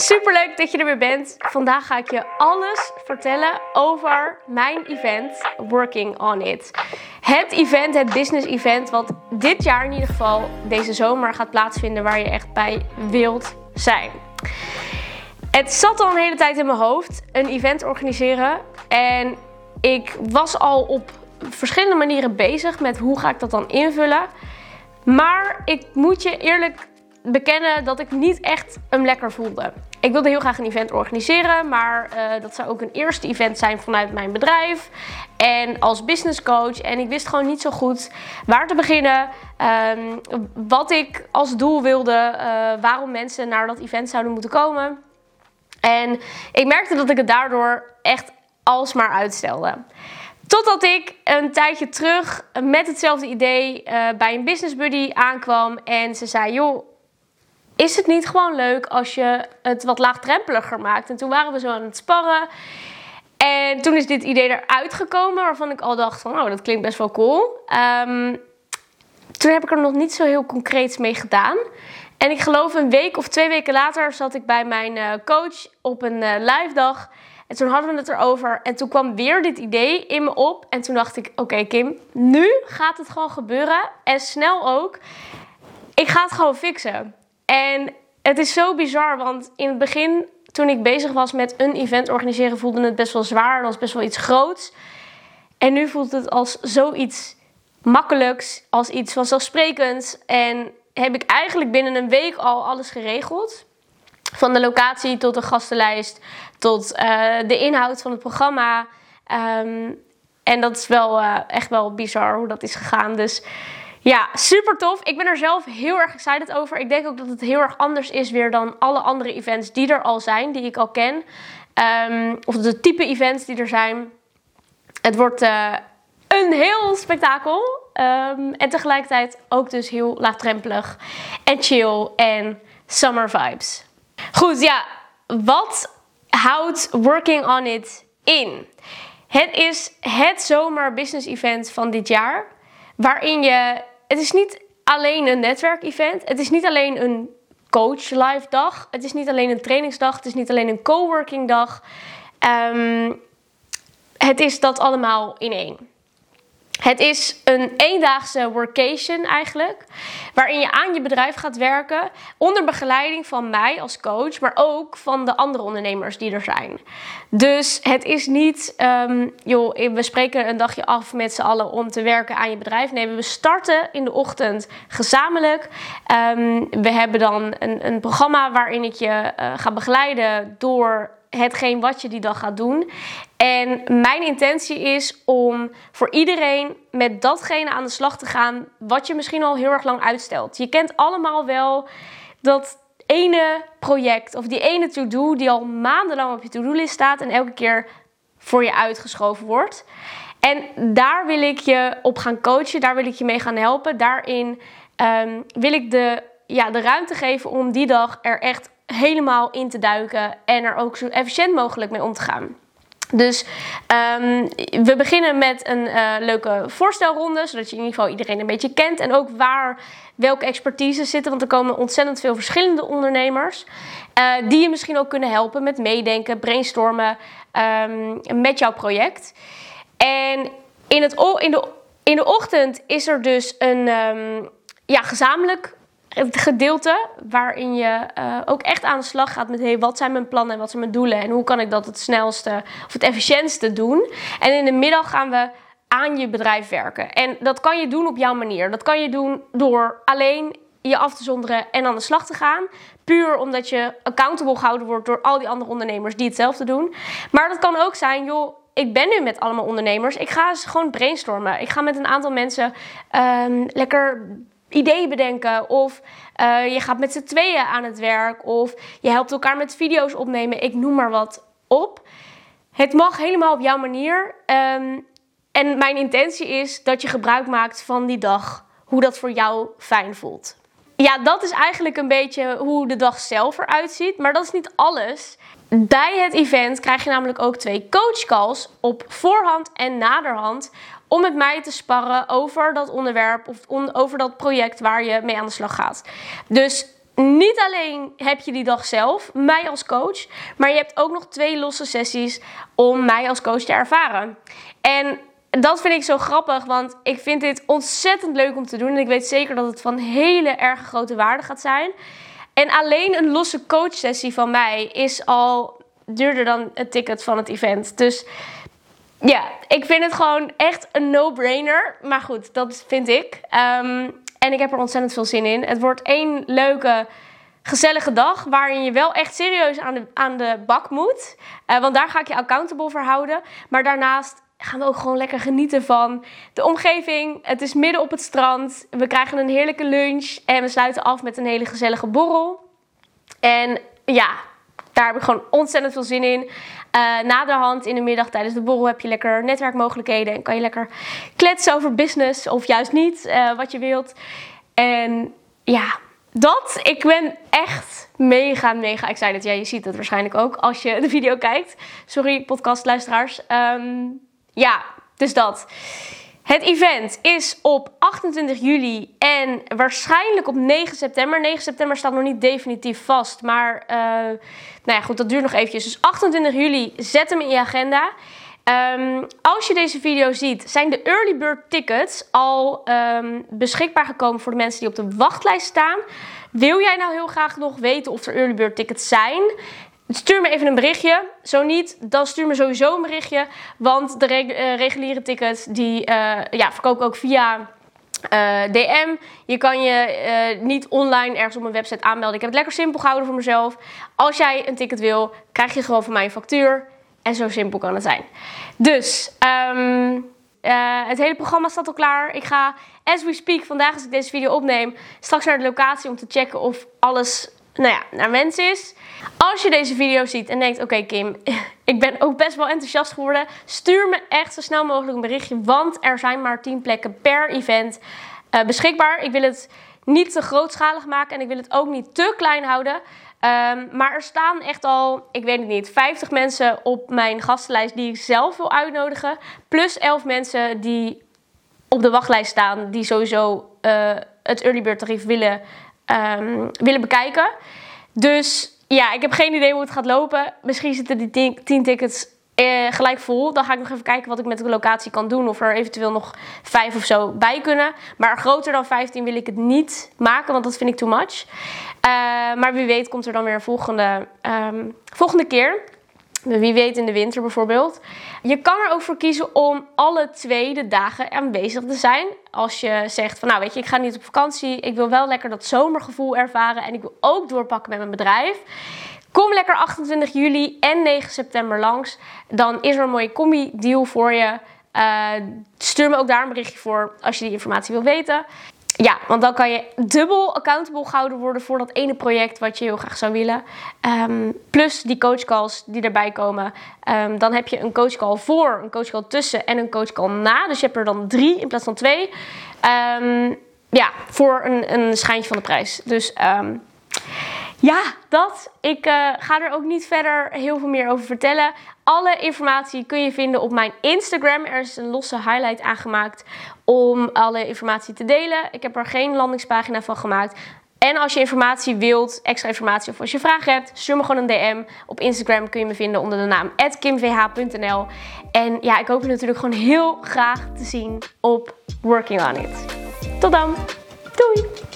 Super leuk dat je er weer bent. Vandaag ga ik je alles vertellen over mijn event Working on It. Het event, het business event, wat dit jaar in ieder geval deze zomer gaat plaatsvinden, waar je echt bij wilt zijn. Het zat al een hele tijd in mijn hoofd, een event organiseren. En ik was al op verschillende manieren bezig met hoe ga ik dat dan invullen. Maar ik moet je eerlijk bekennen dat ik niet echt hem lekker voelde. Ik wilde heel graag een event organiseren, maar uh, dat zou ook een eerste event zijn vanuit mijn bedrijf en als business coach. En ik wist gewoon niet zo goed waar te beginnen, um, wat ik als doel wilde, uh, waarom mensen naar dat event zouden moeten komen. En ik merkte dat ik het daardoor echt alsmaar uitstelde. Totdat ik een tijdje terug met hetzelfde idee uh, bij een business buddy aankwam en ze zei: Joh, is het niet gewoon leuk als je het wat laagdrempeliger maakt? En toen waren we zo aan het sparren. En toen is dit idee eruit gekomen, waarvan ik al dacht van, oh, dat klinkt best wel cool. Um, toen heb ik er nog niet zo heel concreets mee gedaan. En ik geloof een week of twee weken later zat ik bij mijn uh, coach op een uh, live dag. En toen hadden we het erover. En toen kwam weer dit idee in me op. En toen dacht ik, oké Kim, nu gaat het gewoon gebeuren. En snel ook. Ik ga het gewoon fixen. En het is zo bizar, want in het begin, toen ik bezig was met een event organiseren, voelde het best wel zwaar. als best wel iets groots. En nu voelt het als zoiets makkelijks, als iets vanzelfsprekends. En heb ik eigenlijk binnen een week al alles geregeld. Van de locatie tot de gastenlijst, tot uh, de inhoud van het programma. Um, en dat is wel uh, echt wel bizar hoe dat is gegaan. Dus ja, super tof. Ik ben er zelf heel erg excited over. Ik denk ook dat het heel erg anders is weer dan alle andere events die er al zijn, die ik al ken. Um, of de type events die er zijn. Het wordt uh, een heel spektakel. Um, en tegelijkertijd ook dus heel laagdrempelig en chill en summer vibes. Goed, ja. Wat houdt Working on It in? Het is het zomer business event van dit jaar. Waarin je het is niet alleen een netwerkevent. Het is niet alleen een coach live dag. Het is niet alleen een trainingsdag. Het is niet alleen een coworking dag. Um, het is dat allemaal in één. Het is een eendaagse workation eigenlijk, waarin je aan je bedrijf gaat werken onder begeleiding van mij als coach, maar ook van de andere ondernemers die er zijn. Dus het is niet, um, joh, we spreken een dagje af met z'n allen om te werken aan je bedrijf. Nee, we starten in de ochtend gezamenlijk. Um, we hebben dan een, een programma waarin ik je uh, ga begeleiden door hetgeen wat je die dag gaat doen. En mijn intentie is om voor iedereen met datgene aan de slag te gaan wat je misschien al heel erg lang uitstelt. Je kent allemaal wel dat ene project of die ene to-do die al maandenlang op je to-do-list staat en elke keer voor je uitgeschoven wordt. En daar wil ik je op gaan coachen, daar wil ik je mee gaan helpen. Daarin um, wil ik de, ja, de ruimte geven om die dag er echt helemaal in te duiken en er ook zo efficiënt mogelijk mee om te gaan. Dus um, we beginnen met een uh, leuke voorstelronde, zodat je in ieder geval iedereen een beetje kent. En ook waar welke expertise zitten, want er komen ontzettend veel verschillende ondernemers. Uh, die je misschien ook kunnen helpen met meedenken, brainstormen um, met jouw project. En in, het, in, de, in de ochtend is er dus een um, ja, gezamenlijk het gedeelte waarin je uh, ook echt aan de slag gaat met hey, wat zijn mijn plannen en wat zijn mijn doelen en hoe kan ik dat het snelste of het efficiëntste doen. En in de middag gaan we aan je bedrijf werken. En dat kan je doen op jouw manier. Dat kan je doen door alleen je af te zonderen en aan de slag te gaan. Puur omdat je accountable gehouden wordt door al die andere ondernemers die hetzelfde doen. Maar dat kan ook zijn, joh, ik ben nu met allemaal ondernemers. Ik ga gewoon brainstormen. Ik ga met een aantal mensen um, lekker ideeën bedenken. Of uh, je gaat met z'n tweeën aan het werk. Of je helpt elkaar met video's opnemen. Ik noem maar wat op. Het mag helemaal op jouw manier. Um, en mijn intentie is dat je gebruik maakt van die dag. Hoe dat voor jou fijn voelt. Ja, dat is eigenlijk een beetje hoe de dag zelf eruit ziet. Maar dat is niet alles. Bij het event krijg je namelijk ook twee coachcalls op voorhand en naderhand om met mij te sparren over dat onderwerp of over dat project waar je mee aan de slag gaat. Dus niet alleen heb je die dag zelf, mij als coach, maar je hebt ook nog twee losse sessies om mij als coach te ervaren. En dat vind ik zo grappig, want ik vind dit ontzettend leuk om te doen. En ik weet zeker dat het van hele erg grote waarde gaat zijn. En alleen een losse coachsessie van mij is al duurder dan het ticket van het event. Dus ja, ik vind het gewoon echt een no-brainer. Maar goed, dat vind ik. Ehm, en ik heb er ontzettend veel zin in. Het wordt één leuke, gezellige dag waarin je wel echt serieus aan de, aan de bak moet. Uh, want daar ga ik je accountable voor houden. Maar daarnaast gaan we ook gewoon lekker genieten van de omgeving. Het is midden op het strand. We krijgen een heerlijke lunch. En we sluiten af met een hele gezellige borrel. En ja, daar heb ik gewoon ontzettend veel zin in. Uh, na de hand in de middag tijdens de borrel heb je lekker netwerkmogelijkheden. En kan je lekker kletsen over business of juist niet, uh, wat je wilt. En ja, dat. Ik ben echt mega, mega excited. Ja, je ziet het waarschijnlijk ook als je de video kijkt. Sorry, podcastluisteraars. Um, ja, dus dat. Het event is op 28 juli en waarschijnlijk op 9 september. 9 september staat nog niet definitief vast. Maar uh, nou ja, goed, dat duurt nog eventjes. Dus 28 juli, zet hem in je agenda. Um, als je deze video ziet, zijn de early bird tickets al um, beschikbaar gekomen voor de mensen die op de wachtlijst staan. Wil jij nou heel graag nog weten of er early bird tickets zijn? Stuur me even een berichtje. Zo niet, dan stuur me sowieso een berichtje. Want de uh, reguliere tickets, die uh, ja, verkoop ik ook via uh, DM. Je kan je niet online ergens op mijn website aanmelden. Ik heb het lekker simpel gehouden voor mezelf. Als jij een ticket wil, krijg je gewoon van mij een factuur. En zo simpel kan het zijn. Dus, um, het hele programma staat al klaar. Ik ga, as we speak, vandaag als ik deze video opneem, straks naar de locatie om te checken of alles nou ja, naar wens is. Als je deze video ziet en denkt, oké Kim, ik ben ook best wel enthousiast geworden. Stuur me echt zo snel mogelijk een berichtje, want er zijn maar 10 plekken per event uh, beschikbaar. Ik wil het niet te grootschalig maken en ik wil het ook niet te klein houden. Um, maar er staan echt al, ik weet het niet, 50 mensen op mijn gastenlijst die ik zelf wil uitnodigen. Plus 11 mensen die op de wachtlijst staan, die sowieso uh, het early bird tarief willen um, willen bekijken. Dus ja, ik heb geen idee hoe het gaat lopen. Misschien zitten die 10 tickets eh, gelijk vol. Dan ga ik nog even kijken wat ik met de locatie kan doen. Of er eventueel nog 5 of zo bij kunnen. Maar groter dan 15 wil ik het niet maken, want dat vind ik too much. Uh, maar wie weet komt er dan weer een volgende, um, volgende keer. Wie weet in de winter bijvoorbeeld. Je kan er ook voor kiezen om alle twee de dagen aanwezig te zijn. Als je zegt van nou weet je, ik ga niet op vakantie. Ik wil wel lekker dat zomergevoel ervaren. En ik wil ook doorpakken met mijn bedrijf. Kom lekker 28 juli en 9 september langs. Dan is er een mooie combi-deal voor je. Uh, stuur me ook daar een berichtje voor als je die informatie wil weten. Ja, want dan kan je dubbel accountable gehouden worden voor dat ene project wat je heel graag zou willen. Um, plus die coachcalls die erbij komen. Um, dan heb je een coachcall voor, een coachcall tussen en een coachcall na. Dus je hebt er dan drie in plaats van twee. Um, ja, voor een, een schijntje van de prijs. Dus ja, dat. Ik uh, ga er ook niet verder heel veel meer over vertellen. Alle informatie kun je vinden op mijn Instagram. Er is een losse highlight aangemaakt om alle informatie te delen. Ik heb er geen landingspagina van gemaakt. En als je informatie wilt, extra informatie of als je vragen hebt, stuur me gewoon een DM. Op Instagram kun je me vinden onder de naam kimvh.nl. En ja, ik hoop je natuurlijk gewoon heel graag te zien op Working On It. Tot dan. Doei!